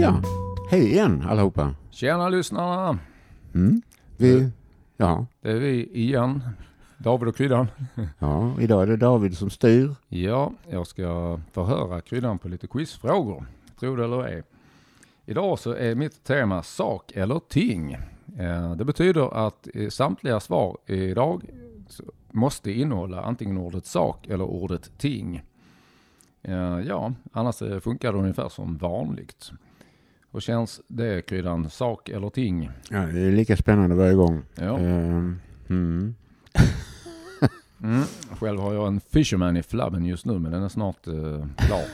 Ja, hej igen allihopa. Tjena lyssnarna! Mm. Vi, ja, Det är vi igen. David och Kryddan. ja, idag är det David som styr. Ja, jag ska förhöra Kryddan på lite quizfrågor. Tro det eller ej. Idag så är mitt tema sak eller ting. Eh, Det betyder att eh, samtliga svar idag måste innehålla antingen ordet sak eller ordet ting. Eh, Ja, annars funkar det ungefär som vanligt. Och känns det Kryddan, sak eller ting? Ja, det är lika spännande varje gång. Ja. Ehm, mm. Mm. Själv har jag en Fisherman i flabben just nu men den är snart eh, klar.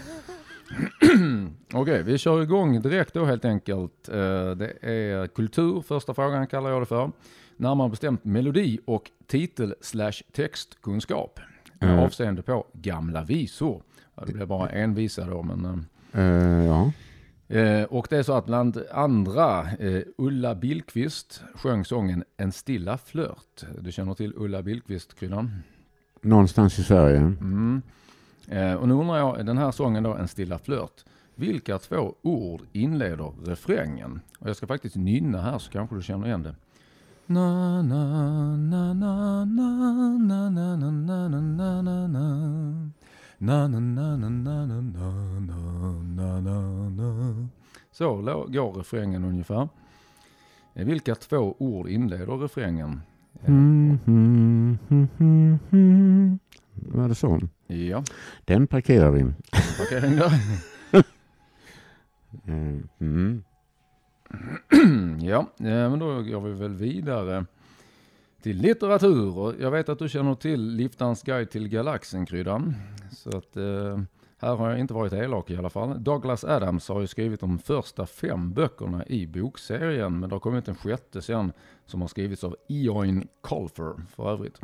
Okej, vi kör igång direkt då helt enkelt. Eh, det är kultur, första frågan kallar jag det för. Närmare bestämt melodi och titel slash textkunskap. Mm. Avseende på gamla visor. Det blir bara en visa då men Eh, ja. Eh, och det är så att bland andra eh, Ulla Billqvist sjöng sången En stilla flört. Du känner till Ulla Billqvist, Kryddan? Någonstans i Sverige. Mm. Eh, och nu undrar jag, den här sången då, En stilla flört. Vilka två ord inleder refrängen? Och jag ska faktiskt nynna här så kanske du känner igen det. Na na na na na na na na na na na na na Na na na na na na na na Så går refrängen ungefär. Eh, Vilka två ord inleder refrängen? Eh, Mm, mm, mm, mm, mm. Var det så? Ja, Den parkerar vi. parkering där. Eh, mm. ja, eh, men då går vi väl vidare till litteratur. Och jag vet att du känner till Liftarens guide till galaxen, Kryddan. Så att eh, här har jag inte varit elak i alla fall. Douglas Adams har ju skrivit de första fem böckerna i bokserien, men det har kommit en sjätte sen som har skrivits av Eoin Colfer för övrigt.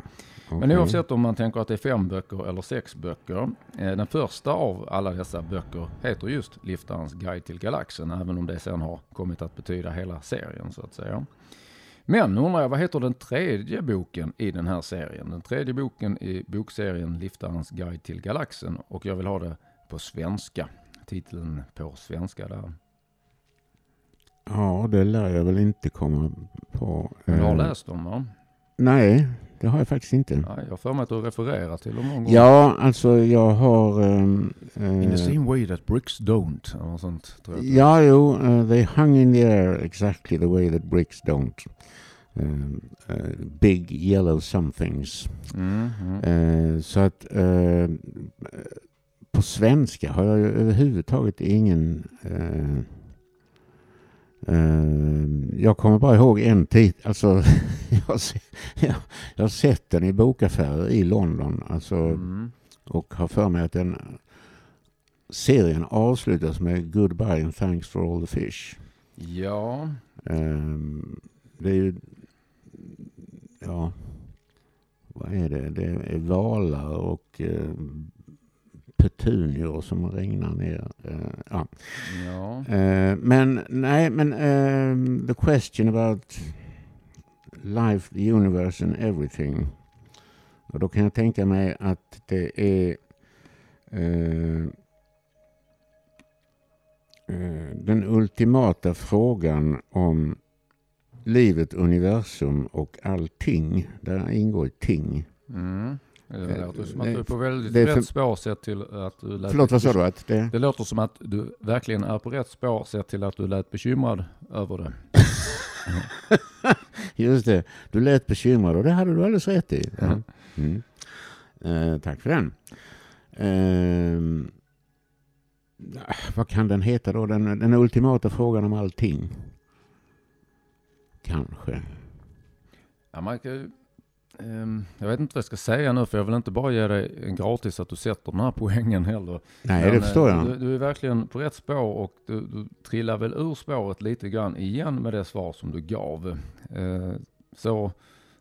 Men Okej. oavsett om man tänker att det är fem böcker eller sex böcker. Eh, den första av alla dessa böcker heter just Liftarens guide till galaxen. Även om det sen har kommit att betyda hela serien så att säga. Men nu undrar jag, vad heter den tredje boken i den här serien? Den tredje boken i bokserien Liftarens guide till galaxen. Och jag vill ha det på svenska. Titeln på svenska där. Ja, det lär jag väl inte komma på. Du har Eh, läst dem va? Nej, det har jag faktiskt inte. Ja, jag har för mig att du refererar till dem någon gång. Ja, alltså jag har... ehm, In the eh, same way that bricks don't. Eller något sånt tror jag. Ja, jo, uh, they hung in the air exactly the way that bricks don't. Um, uh, big yellow somethings. Mm, mm. Uh, så att uh, på svenska har jag överhuvudtaget ingen... Uh, jag kommer bara ihåg en titel. Alltså, jag, jag, jag har sett den i bokaffärer i London. Alltså, Mm. och har för mig att den serien avslutas med Goodbye and thanks for all the fish. Ja, Ehm, det är ju... Ja... Vad är det? Det är valar och uh, petunior som regnar ner. Eh, ja. ja. Eh, men nej, men ehm, the question about life, the universe and everything. Och då kan jag tänka mig att det är eh, den ultimata frågan om livet, universum och allting. Där ingår ting. Mm. Det låter som att du är på väldigt rätt spår sett till att du lät Förlåt, vad sa du? Att det, Det låter som att du verkligen är på rätt spår sett till att du lät bekymrad över det. just det, du lät bekymrad och det hade du alldeles rätt i. Ja. Mm. Mm. Eh, tack för den. Ehm, vad kan den heta då? Den, den ultimata frågan om allting. Kanske. Ja, man kan, ehm, jag vet inte vad jag ska säga nu för jag vill inte bara ge dig en gratis att du sätter den här poängen heller. Nej, Men, det förstår eh, jag. Du, du är verkligen på rätt spår och du, du trillar väl ur spåret lite grann igen med det svar som du gav. Eh, så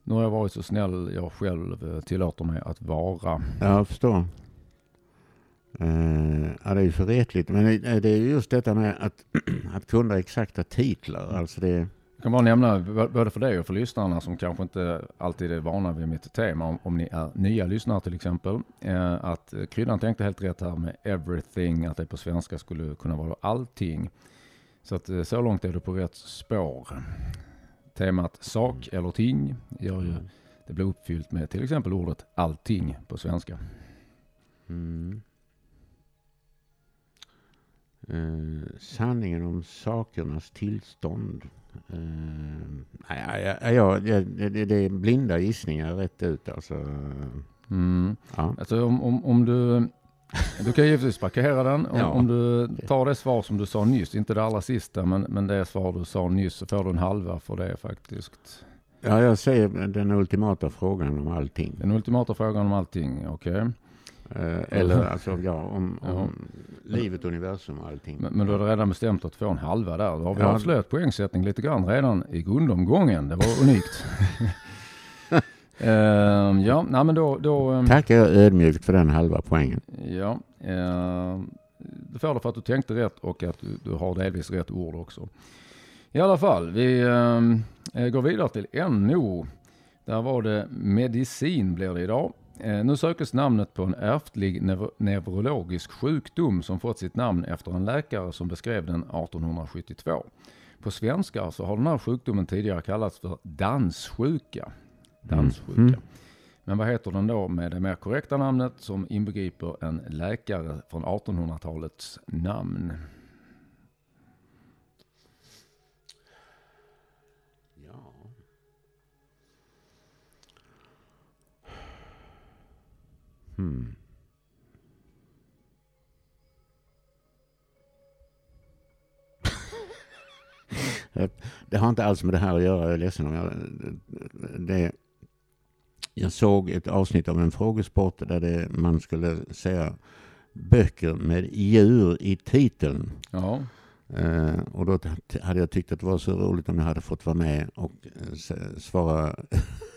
nu har jag varit så snäll jag själv eh, tillåter mig att vara. Ja, jag förstår. Ja, det är ju för retligt. Men det, det är ju just detta med att, att kunna exakta titlar. Alltså det, Jag kan bara nämna, både för dig och för lyssnarna som kanske inte alltid är vana vid mitt tema, om, om ni är nya lyssnare till exempel, eh, att Kryddan tänkte helt rätt här med everything, att det på svenska skulle kunna vara allting. Så att eh, så långt är du på rätt spår. Temat sak eller ting gör ju det blir uppfyllt med till exempel ordet allting på svenska. Mm. Eh, sanningen om sakernas tillstånd. Eh, nej, ja, ja, ja, det, är blinda gissningar rätt ut alltså. Mm. Ja. Alltså om, om, om du... Du kan givetvis parkera den. Om, Ja. om du tar det svar som du sa nyss, inte det allra sista, men, men det svar du sa nyss, så får du en halva för det faktiskt. ja, jag säger den ultimata frågan om allting. Den ultimata frågan om allting, okej. Eh, eller alltså, ja, om, om livet, universum och allting. Men, men du har redan bestämt att få en halva där. Då har vi Ja. avslöjat poängsättning lite grann redan i grundomgången. Det var unikt. Ehm, ja, nej men då... då ehm, Tackar jag ödmjukt för den halva poängen. Ja, eh, du får det för att du tänkte rätt och att du, du har delvis rätt ord också. I alla fall, vi eh, går vidare till NO. Där var det medicin blir det idag. Eh, nu sökes namnet på en ärftlig neuro- neurologisk sjukdom som fått sitt namn efter en läkare som beskrev den 1872. På svenska så har den här sjukdomen tidigare kallats för danssjuka. Danssjuka. Mm. Men vad heter den då med det mer korrekta namnet som inbegriper en läkare från 1800-talets namn? Hmm. Det har inte alls med det här att göra, jag är ledsen om jag... Det, jag såg ett avsnitt av en frågesport där det, man skulle säga böcker med djur i titeln. Ja, Eh, och då hade jag tyckt att det var så roligt om jag hade fått vara med och eh, svara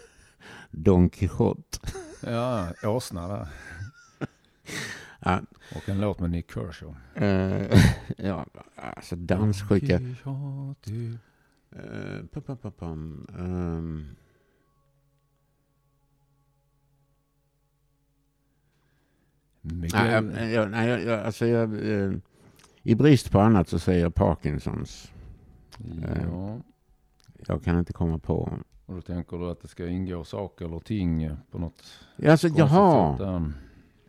Don Quijote. Ja åsna där. Ja, Och en låt med Nick Kershaw. eh, ja, alltså danssjuka. Uh, nej, Miguel. jag, jag, nej, jag, jag, alltså jag, eh, I brist på annat så säger jag Parkinsons. Ja, Jag kan inte komma på. Och då tänker du att det ska ingå saker eller ting på något Ja, Alltså, konstigt jaha. sätt där.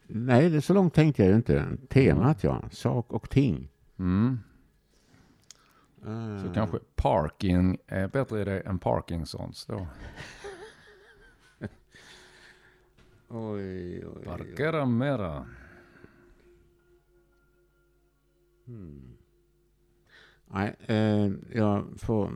Nej, det, så långt tänkte jag ju inte. Temat ja. Sak och ting. Mm. Eh, Så kanske parking är bättre idé än Parkinsons då. Oj, oj, oj. Parkera mera. Hmm. Nej, eh, jag får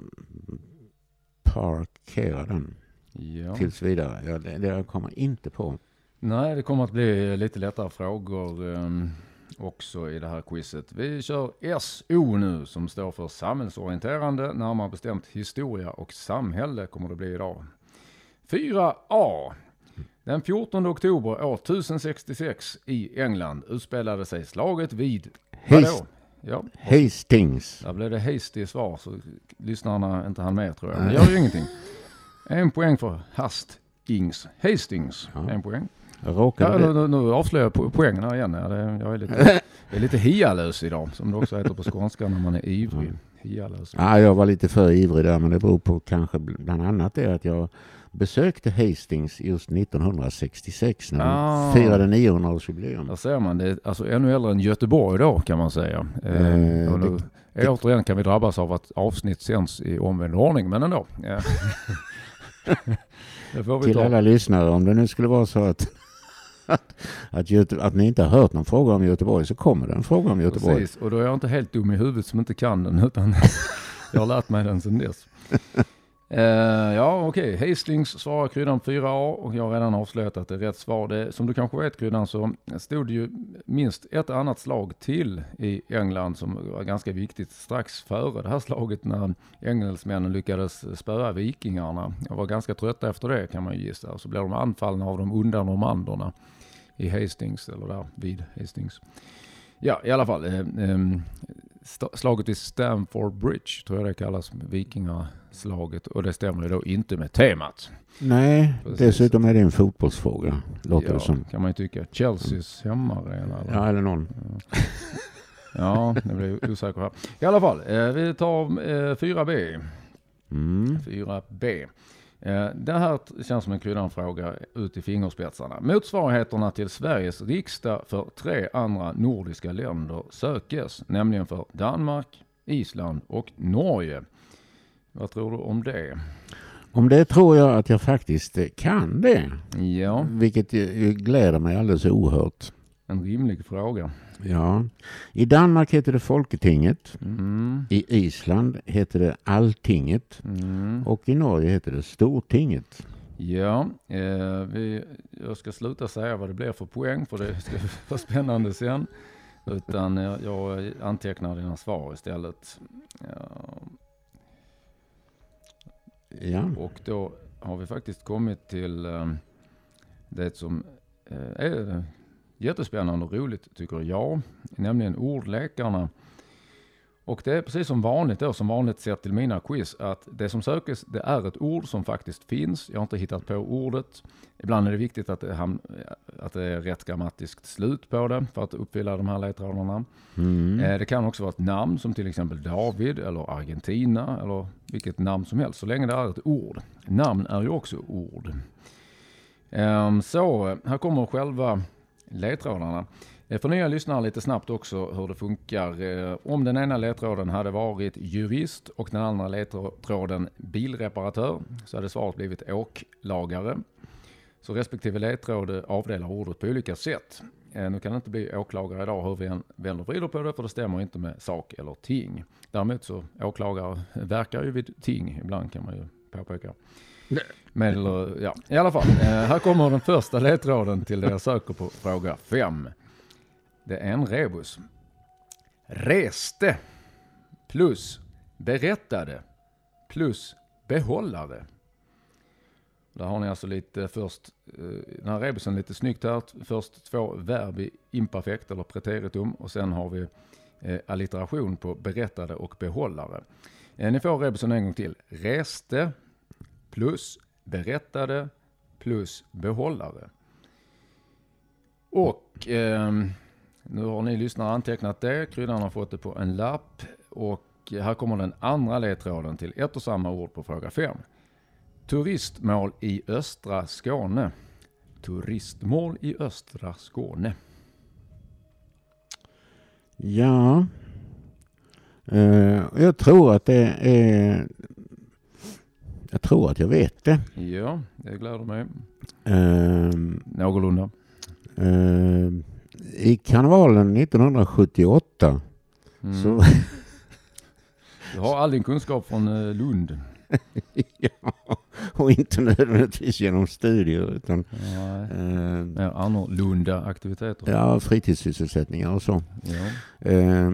parkera den Ja. tills vidare. Jag, det, jag kommer inte på. Nej, det kommer att bli lite lättare frågor um, också i det här quizet. Vi kör SO nu som står för samhällsorienterande, närmare bestämt historia och samhälle kommer det bli idag. 4A. Den 14 oktober år 1066 i England utspelade sig slaget vid... Vadå? Ja, Hastings. där blev det hasty svar så lyssnarna inte hann med tror jag. Men det gör ju ingenting. En poäng för Hastings. Hastings. Ja. En poäng. Ja, det. nu, nu avslöjar jag po- poängen här igen. Ja, det, jag är lite, jag är lite hialös idag, som det också heter på skånska när man är ivrig. Ja, jag var lite för ivrig där, men det beror på kanske bl- bland annat det att jag besökte Hastings just 1966 när de Ah. firade 900-årsjubileum. Där ser man, det är alltså ännu äldre än Göteborg då kan man säga. Eh, Eh, nu, återigen kan vi drabbas av att avsnitt sänds i omvänd ordning, men ändå. Det Till alla lyssnare, om det nu skulle vara så att, att, att, Göte, att ni inte har hört någon fråga om Göteborg så kommer det en fråga om Göteborg. Precis, och då är jag inte helt dum i huvudet som inte kan den, utan jag har lärt mig den sedan dess. Eh, ja, okej. Hastings svarar kryddan 4A och jag har redan avslöjat att det är rätt svar. Det, som du kanske vet kryddan så stod det ju minst ett annat slag till i England som var ganska viktigt strax före det här slaget när engelsmännen lyckades spöa vikingarna. Jag var ganska trötta efter det kan man ju gissa. Så blev de anfallna av de onda normanderna i Hastings, eller där vid Hastings. Ja, i alla fall. Eh, sta- slaget i Stamford Bridge tror jag det kallas, vikingaslaget. Och det stämmer ju då inte med temat. Nej, Precis. dessutom är det en fotbollsfråga, låter ja, det som. kan man ju tycka. Chelseas hemmaarena. eller? Ja, eller någon. Ja, jag blir osäker här. I alla fall, eh, vi tar eh, 4B. Mm. 4B. Eh, Det här känns som en kryddanfråga ut i fingerspetsarna. Motsvarigheterna till Sveriges riksdag för tre andra nordiska länder sökes, nämligen för Danmark, Island och Norge. Vad tror du om det? Om det tror jag att jag faktiskt kan det. Ja, Vilket gläder mig alldeles oerhört. En rimlig fråga. Ja. I Danmark heter det Folketinget. Mm, I Island heter det Alltinget. mm. Och i Norge heter det Stortinget. Ja, eh, vi, jag ska sluta säga vad det blir för poäng för det ska vara spännande sen. Utan jag, jag antecknar dina svar istället. Ja, Ja. och då har vi faktiskt kommit till eh, det som eh, är jättespännande och roligt tycker jag. Nämligen ordlekarna. Och det är precis som vanligt då, som vanligt sett till mina quiz, att det som sökes det är ett ord som faktiskt finns. Jag har inte hittat på ordet. Ibland är det viktigt att det, ham- att det är rätt grammatiskt slut på det för att uppfylla de här ledtrådarna. Mm. Eh, Det kan också vara ett namn som till exempel David eller Argentina eller vilket namn som helst, så länge det är ett ord. Namn är ju också ord. Ehm, Så, här kommer själva ledtrådarna. Eh, för nya lyssnare lite snabbt också hur det funkar. Eh, om den ena ledtråden hade varit jurist och den andra ledtråden bilreparatör så hade svaret blivit åklagare. Så respektive ledtråd avdelar ordet på olika sätt. Eh, nu kan det inte bli åklagare idag hur vi än vänder och vrider på det för det stämmer inte med sak eller ting. Däremot så åklagare verkar ju vid ting ibland kan man ju påpeka. Men ja, i alla fall. Eh, här kommer den första ledtråden till det jag söker på fråga 5. Det är en rebus. Reste plus berättade plus behållare. Där har ni alltså lite först, eh, den här rebusen lite snyggt här. Först två verb i imperfekt eller preteritum och sen har vi eh, allitteration på berättade och behållare. Ni får rebusen en gång till. Reste plus berättade plus behållare. Och eh, nu har ni lyssnare antecknat det. Kryddan har fått det på en lapp. Och här kommer den andra ledtråden till ett och samma ord på fråga 5. Turistmål i östra Skåne. Turistmål i östra Skåne. Ja. Eh, jag tror att det är... Jag tror att jag vet det. Ja, det gläder mig. Eh, Någorlunda. eh, I karnevalen 1978 Mm. så... Du har all din kunskap från eh, Lund. ja, och inte nödvändigtvis genom studier utan Nej. eh, Mer annorlunda aktiviteter. ja, fritidssysselsättningar och så. Ja. Eh,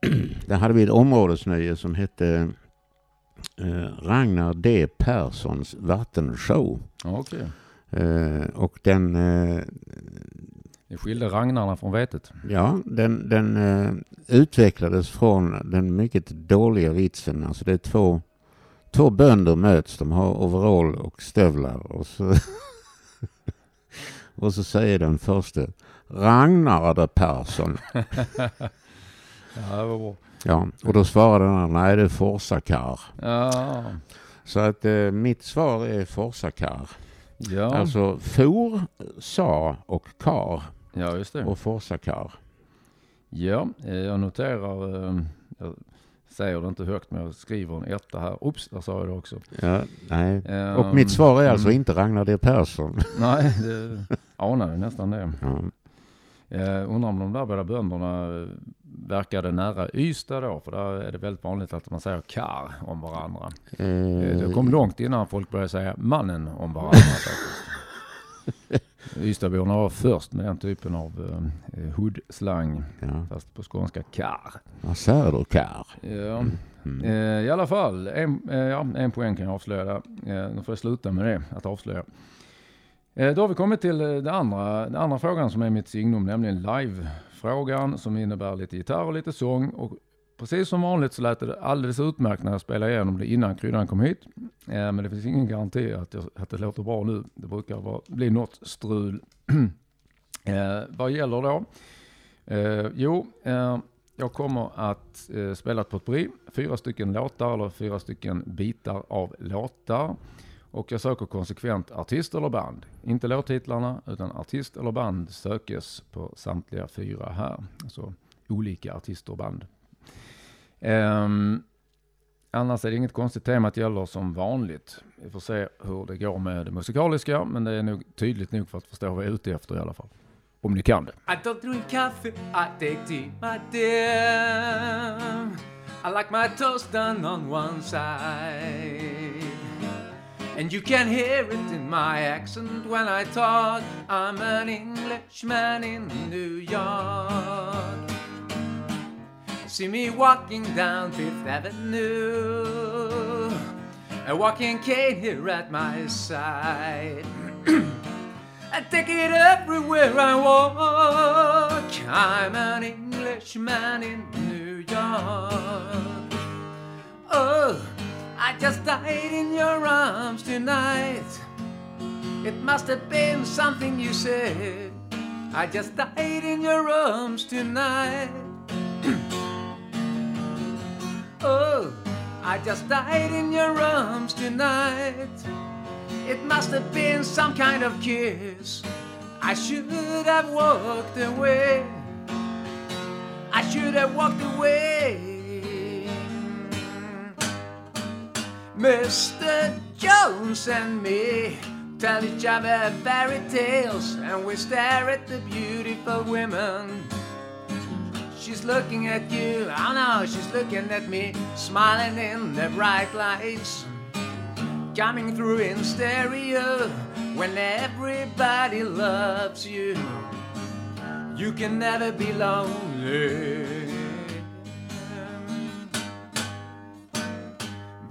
där hade vi ett områdesnöje som hette Ragnar D Perssons vattenshow. Okej. Eh, och den, eh, Det skilde ragnarna från vetet. ja, den, den eh, utvecklades från den mycket dåliga vitsen. Alltså det är två, två bönder möts, de har overall och stövlar. Och så, och så säger den första Ragnar D Persson. Ja, det var bra. Ja, och då svarar den andra, nej det är Forsakar. Ja, Så att eh, mitt svar är Forsakar. ja. Alltså for, sa och kar ja just det. och Forsakar. Ja, eh, jag noterar, eh, jag säger det inte högt men jag skriver en etta här. Oops, där sa jag det också. Ja, nej. Ehm, Och mitt svar är alltså mm. inte Ragnar D Persson. Nej, det anade nästan det. Ja. Jag undrar om de där båda bönderna eh, verkade nära Ystad då, för där är det väldigt vanligt att man säger kar om varandra. Eh, Det Eh, kom långt innan folk började säga mannen om varandra. Ystadborna var först med den typen av eh, hood-slang, ja. fast på skånska kar. Ja, Söderkar. Ja. Mm. Eh, I alla fall, en, eh, ja, en poäng kan jag avslöja där. Eh, nu får jag sluta med det, att avslöja. Eh, då har vi kommit till eh, den andra, den andra frågan som är mitt signum, nämligen live-frågan som innebär lite gitarr och lite sång. Och precis som vanligt så lät det alldeles utmärkt när jag spelade igenom det innan kryddan kom hit. Eh, men det finns ingen garanti att, jag, att det låter bra nu. Det brukar vara, bli något strul. eh, vad gäller då? Eh, jo, eh, jag kommer att eh, spela ett potpurri, fyra stycken låtar eller fyra stycken bitar av låtar. Och jag söker konsekvent artist eller band. Inte låttitlarna, utan artist eller band sökes på samtliga fyra här. Alltså olika artister och band. Um, annars är det inget konstigt temat gäller som vanligt. Vi får se hur det går med det musikaliska, men det är nog tydligt nog för att förstå vad jag är ute efter i alla fall. Om ni kan det. I don't drink coffee, I take tea, my dear. I like my toast done on one side. And you can hear it in my accent when I talk. I'm an Englishman in New York. See me walking down Fifth Avenue. A walking cane here at my side. I take it everywhere I walk. I'm an Englishman in New York. Oh, I just died in your arms tonight. It must have been something you said. I just died in your arms tonight. oh, I just died in your arms tonight. It must have been some kind of kiss. I should have walked away. I should have walked away. Mr. Jones and me tell each other fairy tales, and we stare at the beautiful women. She's looking at you, oh no, she's looking at me, smiling in the bright lights coming through in stereo when everybody loves you. You can never be lonely.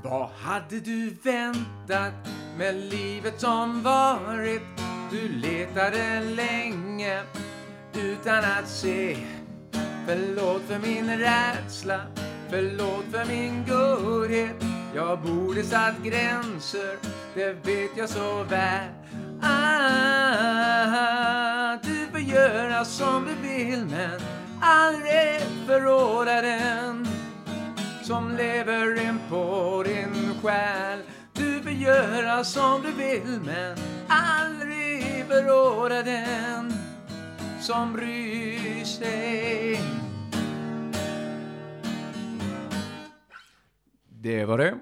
Vad hade du väntat med livet som varit? Du letade länge utan att se. Förlåt för min rädsla, förlåt för min godhet. Jag borde satt gränser, det vet jag så väl. Ah, du får göra som du vill men aldrig förråda den som lever in på din själ. Du får göra som du vill men aldrig förråda den som bryr sig. Det var det.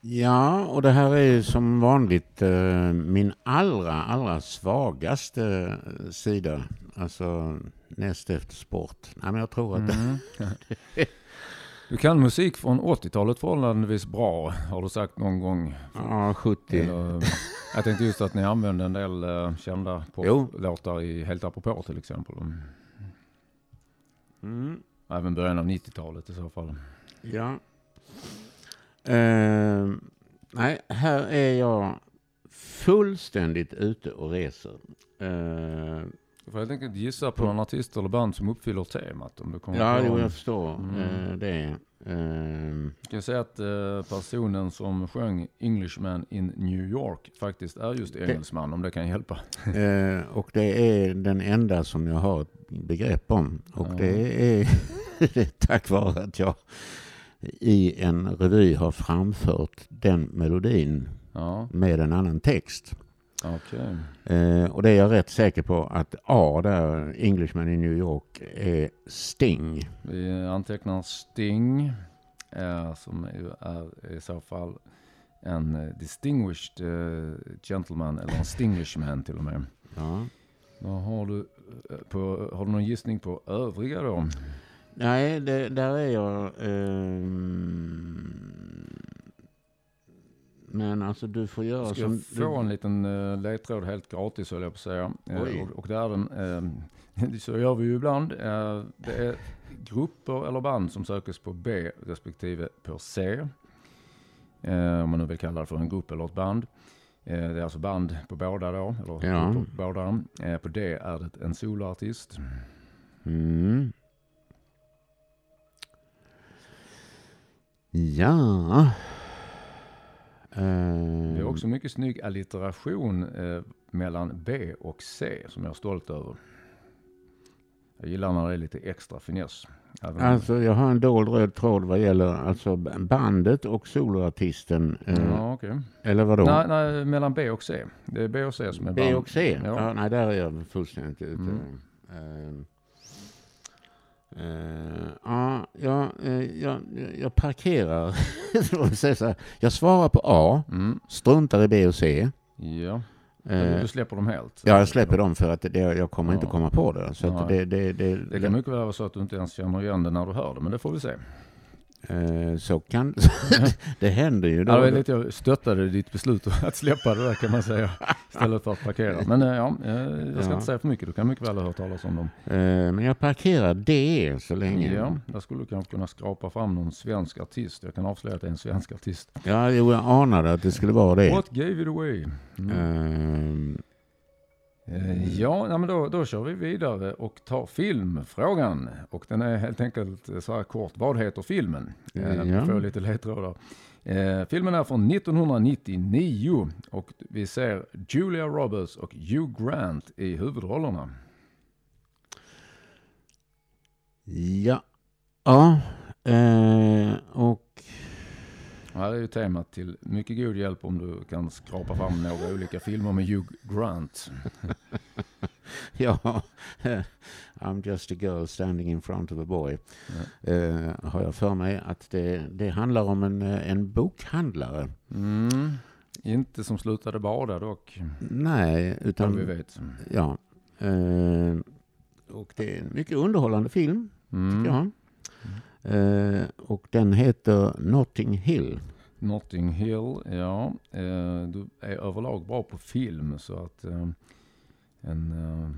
Ja, och det här är ju som vanligt eh, min allra, allra svagaste eh, sida. Alltså näst efter sport. Nej, men jag tror att Mm. Du kan musik från 80-talet förhållandevis bra, har du sagt någon gång. ja, 70. Eller, jag tänkte just att ni använde en del uh, kända Jo. poplåtar i Helt apropå till exempel. Mm. Även början av 90-talet i så fall. Ja. Eh, nej, här är jag fullständigt ute och reser. Eh, Du får helt enkelt gissa på en artist eller band som uppfyller temat. Om du kommer ja, jo, jag förstår Mm. eh, det. Eh, Jag kan säga att eh, personen som sjöng Englishman in New York faktiskt är just engelsman, om det kan hjälpa. Eh, och det är den enda som jag har ett begrepp om. Och Ja. det, är, det är tack vare att jag i en revy har framfört den melodin Ja, med en annan text. Okej. Eh, och det är jag rätt säker på att A där, Englishman i New York, är Sting. Vi antecknar Sting, eh, som är i så fall en eh, distinguished eh, gentleman, eller en stinglishman till och med. Ja. Vad har du eh, på, har du någon gissning på övriga då? Nej, det, där är jag... ehm, men alltså du får göra Ska som... jag få en liten uh, ledtråd helt gratis höll jag på att säga. Oj. och, och det är den, eh, så gör vi ju ibland. Eh, det är grupper eller band som sökes på B respektive på C. Om man nu vill kalla det för en grupp eller ett band. Det är alltså band på båda då, eller Ja. på båda. På D är det en soloartist. Mm. Ja. Eh, Vi också mycket snygg allitteration eh, mellan B och C som jag är stolt över. Jag gillar när det är lite extra finess. Även Alltså jag har en dold röd tråd vad gäller alltså bandet och soloartisten. Eh, ja, okej. Eller vadå? Nej, nej, mellan B och C. Det är B och C som är B band. och C? Ja. Ja. nej, där är jag fullständigt ute. Mm. Eh, eh, ja, ja, eh, jag, jag parkerar. Jag svarar på A, Mm. struntar i B och C. Ja, Eh, du släpper dem helt. ja, jag släpper dem för att det, jag kommer inte Ja. komma på det. Så det, det, det, Det kan mycket väl vara så att du inte ens känner igen det när du hör det, men det får vi se. Eh, så kan det händer ju. Då, Ja, det lite jag stöttade ditt beslut att släppa det där kan man säga. Istället för att parkera. Men eh, ja, eh, jag ska Ja. inte säga för mycket. Du kan mycket väl ha hört talas om dem. men jag parkerar D så länge. Ja, där skulle du kanske kunna skrapa fram någon svensk artist. Jag kan avslöja att det är en svensk artist. Ja, jo, jag anade att det skulle vara det. What gave it away? Mm. Eh, Ja, men då, då kör vi vidare och tar filmfrågan. Och den är helt enkelt så här kort. Vad heter filmen? Eh, Ja. Får lite ledtrådar. Eh, filmen är från 1999 och vi ser Julia Roberts och Hugh Grant i huvudrollerna. ja. Ja. Eh, Och här är ju temat till mycket god hjälp om du kan skrapa fram några olika filmer med Hugh Grant. ja. I'm just a girl standing in front of a boy. Eh, har jag för mig att det, det handlar om en, eh, en bokhandlare. Mm. Inte som slutade bada dock, Nej, utan... vi vet. Ja. Eh, och det är en mycket underhållande film, Mm. tycker jag. Eh, och den heter Notting Hill. Notting Hill, ja. Eh, du är överlag bra på film så att eh, en, eh,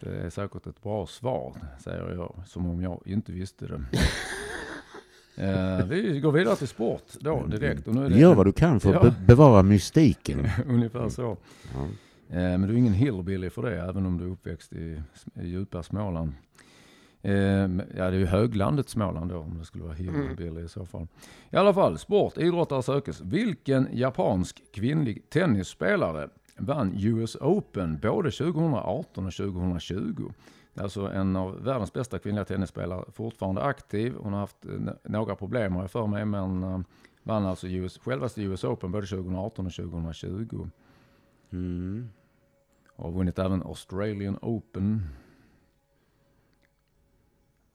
det är säkert ett bra svar, säger jag, som om jag inte visste det. eh, vi går vidare till sport då direkt. Och nu är det Gör vad du kan för att Ja. bevara mystiken. ungefär så. Ja. Men du är ingen hillbilly för det, även om du är uppväxt i, i djupa Småland. Eh, men- ja, det är ju höglandet Småland då, om det skulle vara hillbilly i så fall. I alla fall, sport, idrottare sökes. Vilken japansk kvinnlig tennisspelare vann US Open både 2018 och 2020? Det är alltså en av världens bästa kvinnliga tennisspelare, fortfarande aktiv. Hon har haft eh, några problem har jag för mig, men eh, vann alltså US, självaste US Open både 2018 och 2020. Mm. Och har vunnit även Australian Open.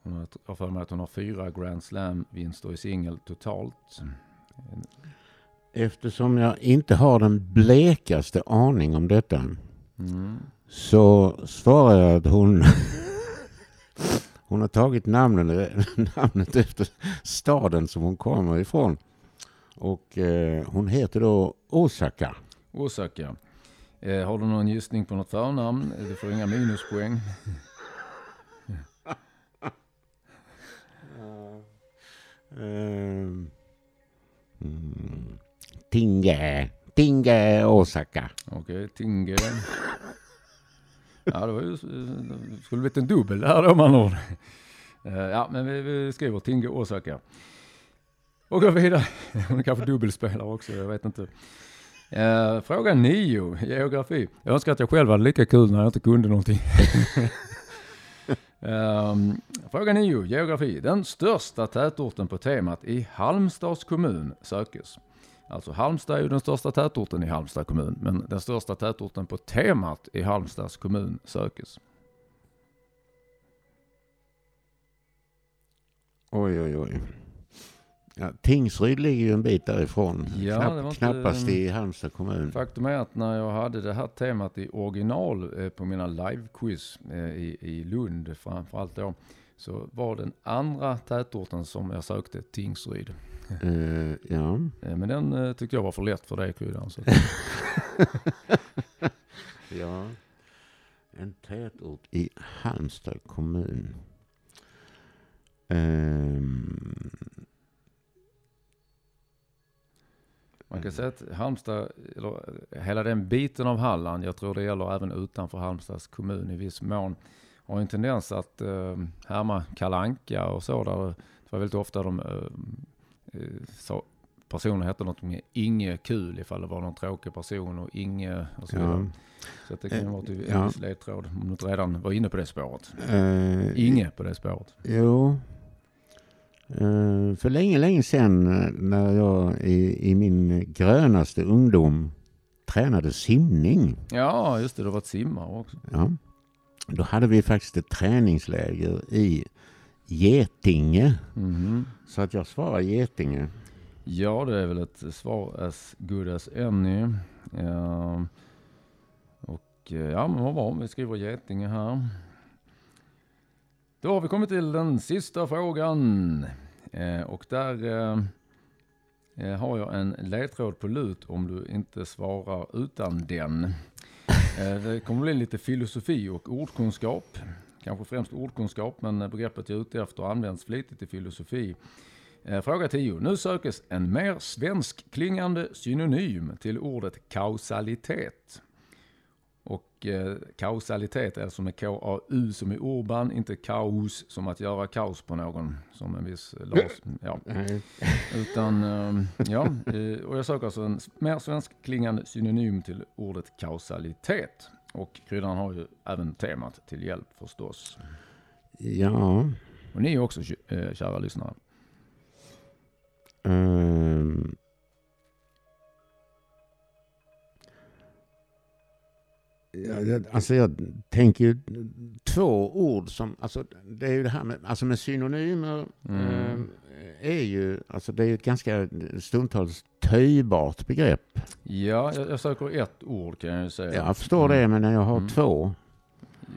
Hon har, för mig att hon har fyra Grand Slam-vinster i singel totalt. Eftersom jag inte har den blekaste aning om detta Mm. så svarar jag att hon hon har tagit namnet, namnet efter staden som hon kommer ifrån. Och eh, hon heter då Osaka. Osaka. Eh, har du någon gissning på något förnamn? Du får inga minuspoäng. Ehm, mm, Tinge. Tinge Osaka. Okej, Tinge. Ja, det var ju, det skulle blivit en dubbel där då man ord. Eh, ja, men vi, vi skriver Tinge Osaka. Och går vidare. Hon är kanske dubbelspelare också, jag vet inte. Uh, fråga nio, geografi. Jag önskar att jag själv hade lika kul när jag inte kunde någonting. Ehm, um, fråga 9, geografi. Den största tätorten på temat i Halmstads kommun sökes. Alltså Halmstad är ju den största tätorten i Halmstad kommun, men den största tätorten på temat i Halmstads kommun sökes. Oj, oj, oj. Ja, Tingsryd ligger ju en bit därifrån. Ja, Knapp, inte- Knappast i Halmstad kommun. Faktum är att när jag hade det här temat i original eh, på mina live-quiz eh, i, i Lund framförallt då, så var den andra tätorten som jag sökte Tingsryd. Eh, ja. Eh, men den tyckte jag var för lätt för dig Kryddan. Ja. En tätort i Halmstad kommun. Ehm, man kan säga att Halmstad, eller eh, hela den biten av Halland, jag tror det gäller även utanför Halmstads kommun i viss mån, har en tendens att eh, härma kalanka och så. Där det var väldigt ofta de eh, eh, sa, personen hette något med Inge Kul ifall det var någon tråkig person och Inge och så vidare. Ja. Så det kan ju vara till Ja. ledtråd om du inte redan var inne på det spåret. Eh, Inge på det spåret. Jo. Eh, för länge, länge sedan eh, när jag i, i min grönaste ungdom tränade simning. Ja, just det. Du har varit simmare också. Ja. Då hade vi faktiskt ett träningsläger i Getinge. Mhm. Så att jag svarar Getinge. Ja, det är väl ett svar as good as any. Ja. Och eh, ja, men vad bra. Vi skriver Getinge här. Då har vi kommit till den sista frågan. Eh, och där eh, eh, har jag en ledtråd på lut om du inte svarar utan den. Eh, det kommer bli lite filosofi och ordkunskap. Kanske främst ordkunskap, men begreppet jag är ute efter används flitigt i filosofi. Eh, Fråga 10. Nu sökes en mer svensk klingande synonym till ordet kausalitet. Och eh, kausalitet är som med K-A-U som i urban, inte kaos som att göra kaos på någon. Som en viss Lars. Ja. Utan, eh, ja. eh, Och jag söker alltså en mer svensk klingande synonym till ordet kausalitet. Och kryddan har ju även temat till hjälp förstås. Ja. Och ni också, eh, kära lyssnare. ehm. Alltså jag tänker ju två ord som, alltså det är ju det här med, alltså med synonymer Mm. ehm, är ju, alltså det är ju ett ganska stundtals töjbart begrepp. Ja, jag, jag söker ett ord kan jag ju säga. Jag förstår det, men när jag har Mm. två.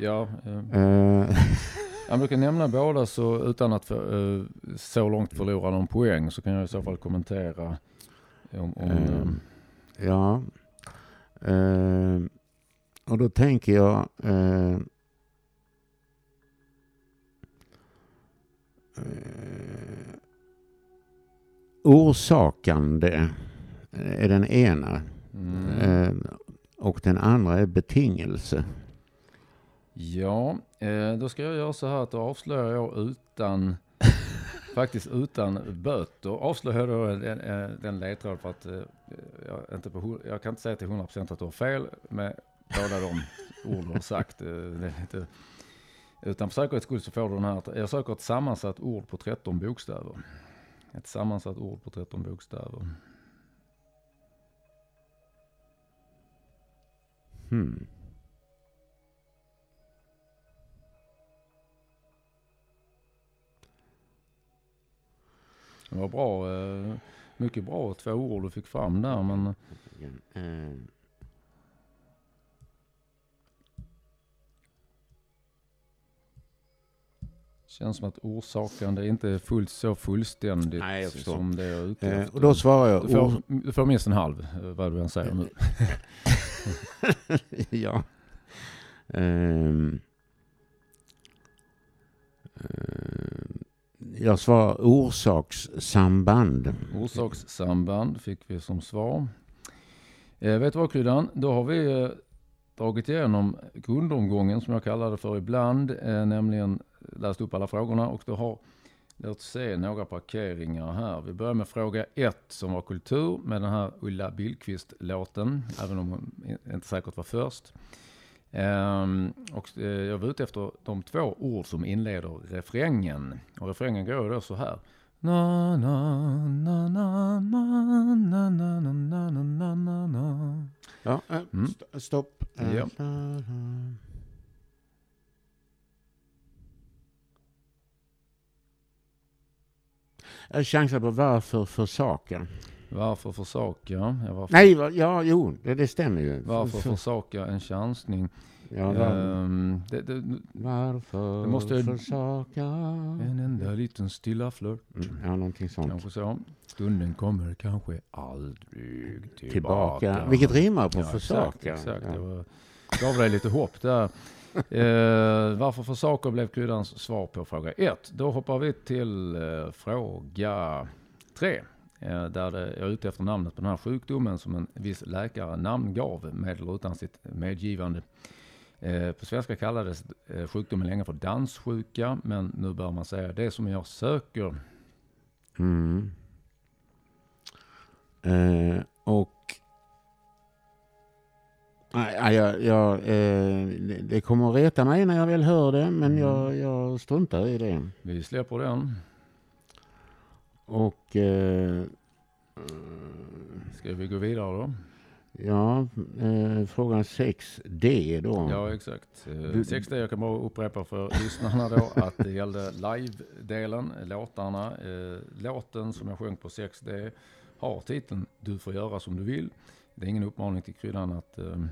Ja, eh, eh, jag brukar nämna båda så utan att för, eh, så långt förlora någon poäng så kan jag i så fall kommentera om, om Eh, eh, Ja. Och då tänker jag... Eh, eh, orsakande är den ena. mm, Eh, och den andra är betingelse. Ja, eh, då ska jag göra så här att då avslöjar jag utan Faktiskt utan böter avslöjar då den, eh, den ledtråd för att eh, jag, inte på, jag kan inte säga till 100% att du har fel med båda de ord du har sagt. Eh, det är lite, utan för säkerhets skull så får du den här, jag söker ett sammansatt ord på 13 bokstäver. Ett sammansatt ord på 13 bokstäver. Hmm. Det var bra, eh, mycket bra två ord du fick fram där men Mm. Känns som att orsakande inte är fullt så fullständigt Nej, jag förstår. som det är ute eh, och då svarar jag... du, får, du får minst en halv, eh, vad du än säger nu. ja. Ehm. Ehm. jag svarar orsakssamband. Orsakssamband fick vi som svar. Eh, vet du vad Kryddan? Då har vi eh, dragit igenom grundomgången som jag kallar det för ibland, eh, nämligen läst upp alla frågorna och då har Låt se några parkeringar här. Vi börjar med fråga ett som var kultur med den här Ulla Billqvist-låten, även om hon inte säkert var först. Ehm, och eh, jag var ute efter de två ord som inleder refrängen. Och refrängen går då så här. Na, na, na, na, na, na, na, na, na, na, na. Ja, eh, Mm. st- stopp. Eh, Ja. Jag chansar på varför försaka. Varför försaka? Ja, varför, Nej, va- ja, jo, det, det stämmer ju. varför För- försaka en chansning? ja, var, Ehm, det, det, varför det måste- försaka? en enda liten stilla flört. Mm, ja, någonting sånt. Kanske så. Stunden kommer kanske aldrig tillbaka. Tillbaka. Vilket rimmar på Ja, försaka. Exakt, exakt. Ja. Det var, gav dig lite hopp där. Eh, varför försaker blev kryddans svar på fråga ett. Då hoppar vi till eh, fråga tre. Eh, där det, jag är ute efter namnet på den här sjukdomen som en viss läkare namngav med eller utan sitt medgivande. Eh, på svenska kallades eh, sjukdomen länge för danssjuka, men nu bör man säga det som jag söker. Mm. Eh, och Nej, jag, jag, eh, det, kommer att reta mig när jag väl hör det, men Mm. jag, jag struntar i det. Vi släpper den. Och eh, Ska vi gå vidare då? ja, eh, frågan 6D då. Ja, exakt. Eh, Du- 60, jag kan bara upprepa för lyssnarna då att det gällde live-delen, låtarna. Eh, låten som jag sjöng på 6D har titeln Du får göra som du vill. Det är ingen uppmaning till kryddan att eh,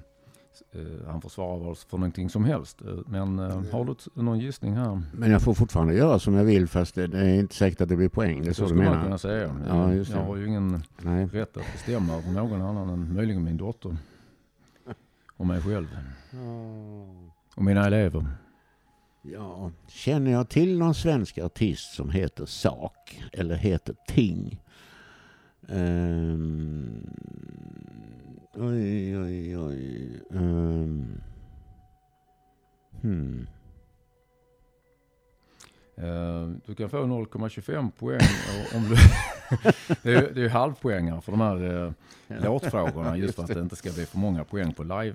han får svara vad för någonting som helst. Eh, Men eh, har du någon gissning här? Men jag får fortfarande göra som jag vill fast det, är inte säkert att det blir poäng. Det är så, Så du menar? kunna säga. Ja, Eh, just det. jag har ju ingen Nej. rätt att bestämma över någon annan än möjligen min dotter. Och mig själv. Och mina elever. Ja, känner jag till någon svensk artist som heter Sak eller heter Ting? Ehm, oj, oj, oj. Um, hmm. Eh, Du kan få 0,25 poäng om du... det är det är halvpoängar för de här eh, låtfrågorna just för att det inte ska bli för många poäng på live.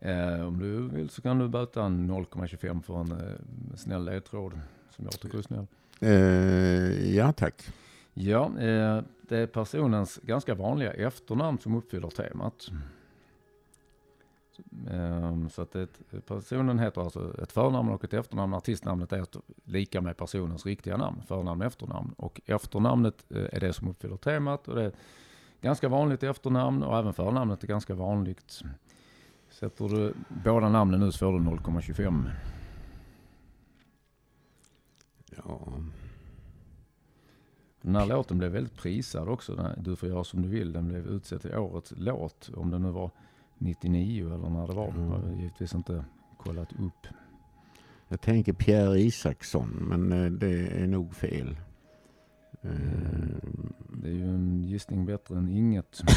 Eh, om du vill så kan du böta en 0,25 för en eh, snäll ledtråd som jag tycker är snäll. Eh, ja, tack. Ja, eh, det är personens ganska vanliga efternamn som uppfyller temat. Eh, Så att det, personen heter alltså ett förnamn och ett efternamn. Artistnamnet är ett- lika med personens riktiga namn, förnamn och efternamn. Och efternamnet eh, är det som uppfyller temat och det är ett ganska vanligt efternamn och även förnamnet är ganska vanligt. Sätter du båda namnen nu så får du 0,25. Ja. Den här låten blev väldigt prisad också. Den här, du får göra som du vill. Den blev utsedd till årets låt. Om det nu var 99 eller när det var. Mm. Jag har givetvis inte kollat upp. Jag tänker Pierre Isaksson, men eh, det är nog fel. Eh, Det är ju en gissning bättre än inget.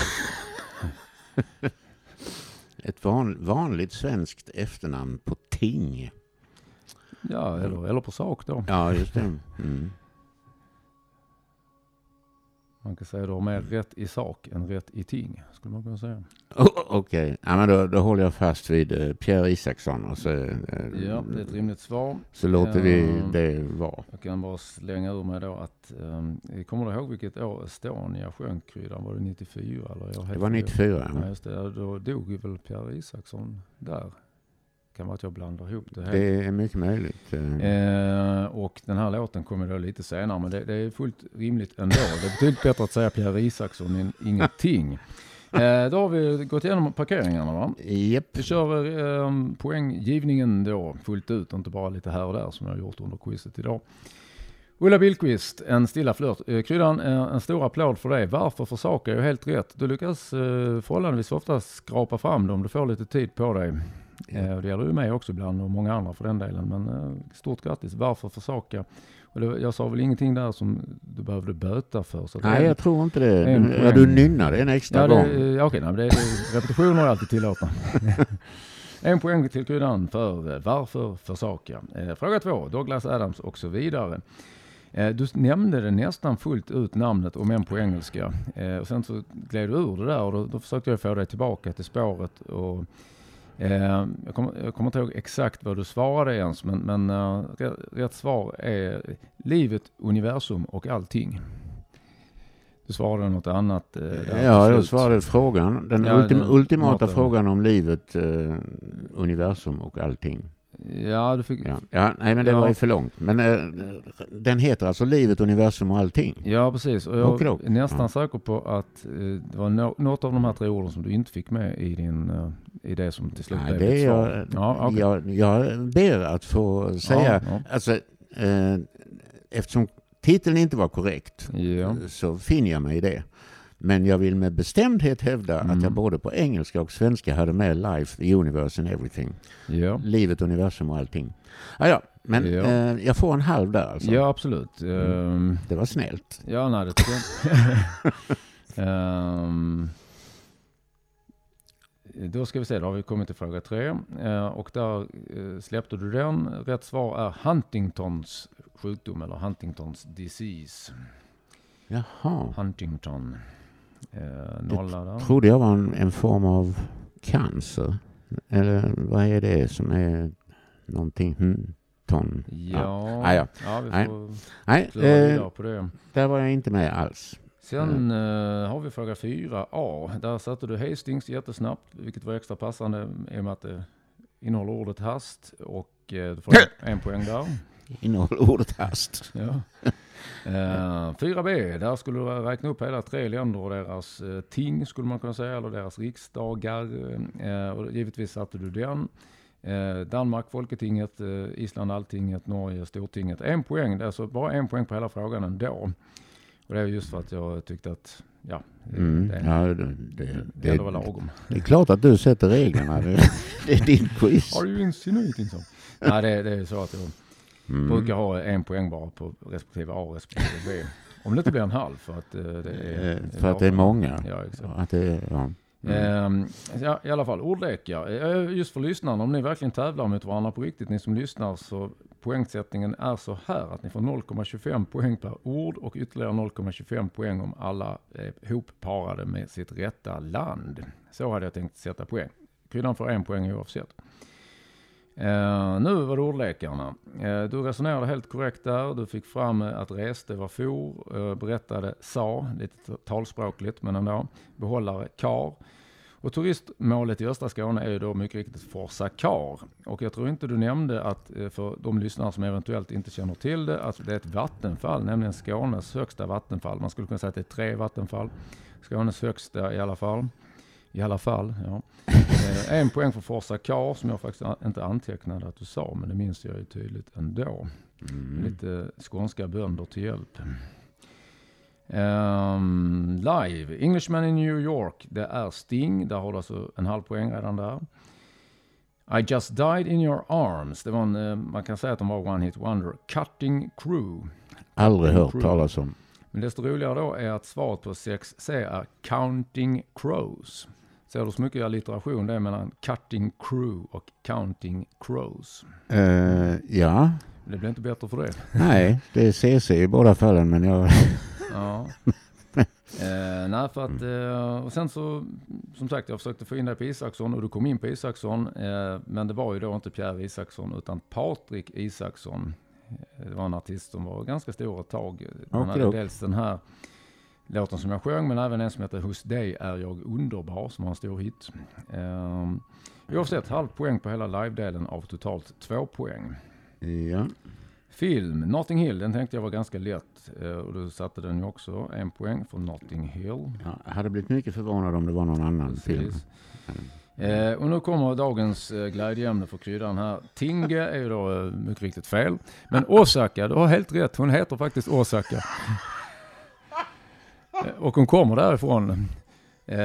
ett van, vanligt svenskt efternamn på Ting. Ja, eller, eller på sak då. Ja, just det. Mm. Man kan säga du har mer rätt i sak än rätt i ting. Skulle man kunna säga. Oh, Okej, ja, men då, då håller jag fast vid eh, Pierre Isaksson och så, eh, Ja, det är ett rimligt svar. så låter vi Ja. det vara. Jag kan bara slänga ur mig då att, um, kommer du ihåg vilket år Estonia sjönk kryddan? Var det 94 eller? Jag Det var fel. 94. Ja, just det. Då dog ju väl Pierre Isaksson där. Kan vara att jag blandar ihop det. Helt. Det är mycket möjligt. eh. Eh, och den här låten kommer då lite senare, men det, det är fullt rimligt ändå. Det är betydligt bättre att säga Pierre Isaksson än ingenting. Eh, då har vi gått igenom parkeringarna va? Japp. Vi kör eh, poänggivningen då fullt ut, inte bara lite här och där som jag har gjort under quizet idag. Ulla Billqvist, en stilla flört. Eh, Kryddan, eh, en stor applåd för dig. Varför försaka är ju helt rätt. Du lyckas eh, förhållandevis ofta skrapa fram det om du får lite tid på dig. Eh, och det gäller ju mig också ibland och många andra för den delen. Men eh, stort grattis. Varför försaka? Jag sa väl ingenting där som du behövde böta för. Så Nej, jag tror inte det. En Ja, du nynnade en extra Ja, gång. ja, okej, nej, men det, det, repetitioner är alltid tillåtna. en poäng till kryddan för eh, varför försaka. Eh, fråga två, Douglas Adams och så vidare. Eh, du nämnde det nästan fullt ut namnet, om än på engelska. Eh, och sen så gled du ur det där och då, då försökte jag få dig tillbaka till spåret. Och, eh, jag, kommer, jag kommer inte ihåg exakt vad du svarade ens, men, men eh, rätt, rätt svar är livet, universum och allting. Du svarade något annat. eh, Ja, jag svarade frågan. Den Ja, ultim, den ultimata ultimata. frågan om livet, eh, universum och allting. Ja, du fick... Ja, ja nej men det Ja. var ju för långt. Men eh, den heter alltså livet, universum och allting. Ja, precis. Och jag är nästan Ja. säker på att eh, det var no något av de här tre orden som du inte fick med i, din, eh, i det som till slut Nej, blev det ditt svar. jag, Ja, okej. jag, jag ber att få säga, Ja, alltså eh, eftersom titeln inte var korrekt så finner jag mig i det. Men jag vill med bestämdhet hävda Mm. att jag både på engelska och svenska hade med life, the universe and everything. Ja. Livet, universum och allting. Ah, ja, men Ja. eh, jag får en halv där alltså. ja, absolut. Ehm, Det var snällt. Ja, nej, det tycker jag Ehm, Då ska vi se, då har vi kommit till fråga tre. Eh, och där eh, släppte du den. Rätt svar är Huntingtons sjukdom eller Huntingtons disease. Jaha. Huntington. Eh, nolla där. Trodde jag var en, en form av cancer. Eller vad är det som är någonting? Hmm, ton. Ja, Ah, ja. ja vi Nej. får Nej, klura eh, på det. där var jag inte med alls. Sen eh, har vi fråga 4a. Där satte du Hastings jättesnabbt, vilket var extra passande i och med att det innehåller ordet hast. Och eh, du får en poäng där. Innehåller ordet hast. Ja. Eh, 4b, där skulle du räkna upp hela tre länder och deras eh, ting skulle man kunna säga, eller deras riksdagar. Eh, och givetvis satte du den. Eh, Danmark, Folketinget, eh, Island, Alltinget, Norge, Stortinget. En poäng, det är alltså bara en poäng på hela frågan ändå. Och det är just för att jag tyckte att, ja, det, Mm. det, Ja, det, det, det, var lagom. det är klart att du sätter reglerna. Det, det är din quiz. Are you insinuating so? Nej, det, det är så att jag Mm. brukar ha en poäng bara på respektive A respektive B. Om det inte blir en halv för att eh, det är... För att det är många. Ja, exakt. Att det, är- ja. Mm. Ehm, ja, I alla fall, ordlekar. Eh, Just för lyssnarna, om ni verkligen tävlar mot varandra på riktigt, ni som lyssnar, så poängsättningen är så här att ni får 0,25 poäng per ord och ytterligare 0,25 poäng om alla är hopparade med sitt rätta land. Så hade jag tänkt sätta poäng. Kryddan får en poäng oavsett. Uh, nu var det ordlekarna. Uh, du resonerade helt korrekt där. Du fick fram eh, att reste var for, uh, berättade sa, lite talspråkligt men ändå, behållare kar. Och turistmålet i östra Skåne är ju då mycket riktigt Forsa Kar. Och jag tror inte du nämnde att för de lyssnare som eventuellt inte känner till det, att det är ett vattenfall, nämligen Skånes högsta vattenfall. Man skulle kunna säga att det är tre vattenfall. Skånes högsta i alla fall. I alla fall, ja. Eh, en poäng för Forsa Kar som jag faktiskt inte antecknade att du sa, men det minns jag ju tydligt ändå. Mm. Lite skånska bönder till hjälp. Ehm, live, Englishman in New York, det är Sting. Där har du alltså en halv poäng redan där. I just died in your arms. Det var en, eh, man kan säga att de var one hit wonder. Cutting crew. Aldrig hört Crew. talas om. Men desto roligare då är att svaret på 6C är Counting Crows. Ser du så mycket allitteration det är mellan Cutting Crew och Counting Crows. Eh, ja, Det blir inte bättre för det. nej, det är CC i båda fallen men jag... Ja. eh, nej, för att, eh, och sen så, som sagt, jag försökte få in dig på Isaksson och du kom in på Isaksson. Eh, men det var ju då inte Pierre Isaksson utan Patrik Isaksson. Eh, Det var en artist som var ganska stor ett tag. Han hade Okej. dels den här låten som jag sjöng, men även en som heter Hos dig är jag underbar, som var en stor hit. Eh, oavsett, halv poäng på hela live-delen av totalt två poäng. Ja. Film, Notting Hill, den tänkte jag var ganska lätt. Eh, Och du satte den ju också, en poäng för Notting Hill. ja. Jag hade blivit mycket förvånad om det var någon annan film. Precis. Eh, och nu kommer dagens eh, glädjeämne för kryddan här. Tinge är ju då eh, mycket riktigt fel. Men Osaka, du har helt rätt. Hon heter faktiskt Osaka. Eh, och hon kommer därifrån. Eh,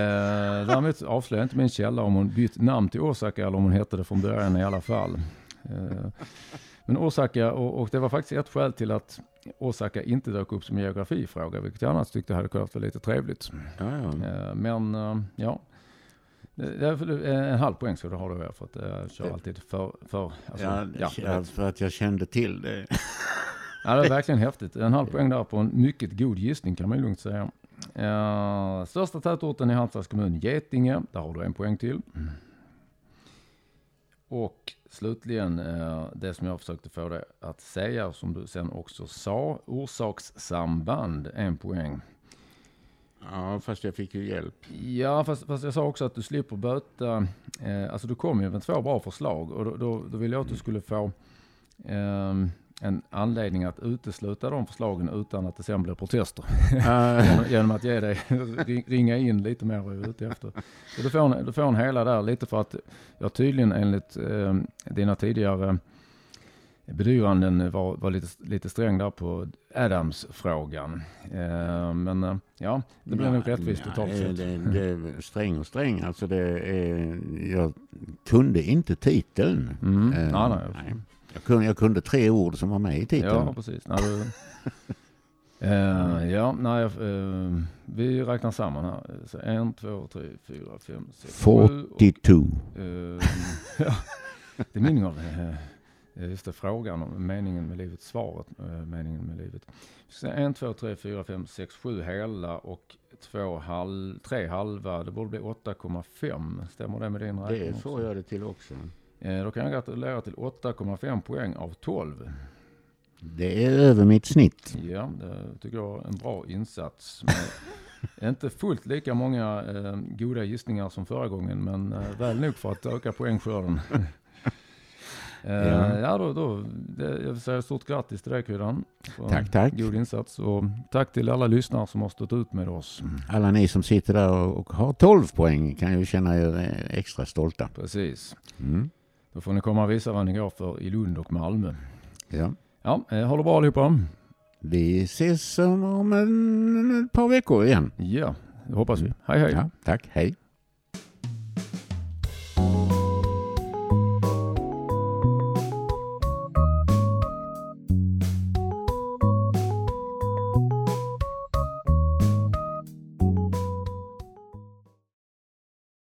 däremot avslöjar inte min källa om hon bytt namn till Osaka eller om hon hette det från början i alla fall. Eh, men Osaka, och, och det var faktiskt ett skäl till att Osaka inte dök upp som geografifråga, vilket jag annars tyckte hade kunnat vara lite trevligt. Ja, ja. Eh, Men eh, ja, eh, en halv poäng har du här för att eh, jag kör alltid för, för alltså, Ja, ja, för att jag kände till det. ja, det är verkligen häftigt. En halv poäng där på en mycket god gissning kan man lugnt säga. Eh, största tätorten i Halmstads kommun, Getinge. Där har du en poäng till. Och slutligen eh, det som jag försökte få dig att säga, som du sen också sa, orsakssamband, en poäng. Ja, fast jag fick ju hjälp. Ja, fast, fast jag sa också att du slipper böta. Eh, alltså du kom ju med två bra förslag och då, då, då ville jag att du skulle få ehm, en anledning att utesluta de förslagen utan att det sen blir protester. Uh, genom, genom att ge dig, ring- ringa in lite mer vad jag är ute efter. Så du, får en, du får en hela där lite för att jag tydligen enligt eh, dina tidigare bedyranden var, var lite, lite sträng där på Adams-frågan. Eh, men eh, ja, det blir nog rättvist totalt det, sett. det, det är sträng och sträng. Alltså det är, jag kunde inte titeln. Mm. Eh, nej, nej. nej. Jag, kunde, jag kunde tre ord som var med i titeln. Ja, precis. Nej, du, Eh, ja, nej, eh, vi räknar samman här. Så en, två, tre, fyra, fem, sex, sju. och 42. Eh, ja, det är meningen av eh, just det, frågan om meningen med livet, svaret eh, meningen med livet. Så en, två, tre, fyra, fem, sex, sju hela och två halv, tre halva. Det borde bli 8,5. Stämmer det med din räkning Det får jag det till också. Eh, Då kan jag gratulera till 8,5 poäng av 12. Det är över mitt snitt. Ja, det tycker jag är en bra insats. Inte fullt lika många eh, goda gissningar som förra gången, men eh, väl nog för att öka poängskörden. eh, Ja. ja, då, då, det, jag vill säga stort grattis till dig Kryddan. Tack, tack. God insats och tack till alla lyssnare som har stått ut med oss. Alla ni som sitter där och och har 12 poäng kan ju känna er eh, extra stolta. Precis. Mm. Då får ni komma och visa vad ni går för i Lund och Malmö. Ja. Ja, eh, ha det bra allihopa. Vi ses om om en, ett par veckor igen. Ja, det hoppas vi. Hej hej. Ja, tack, hej.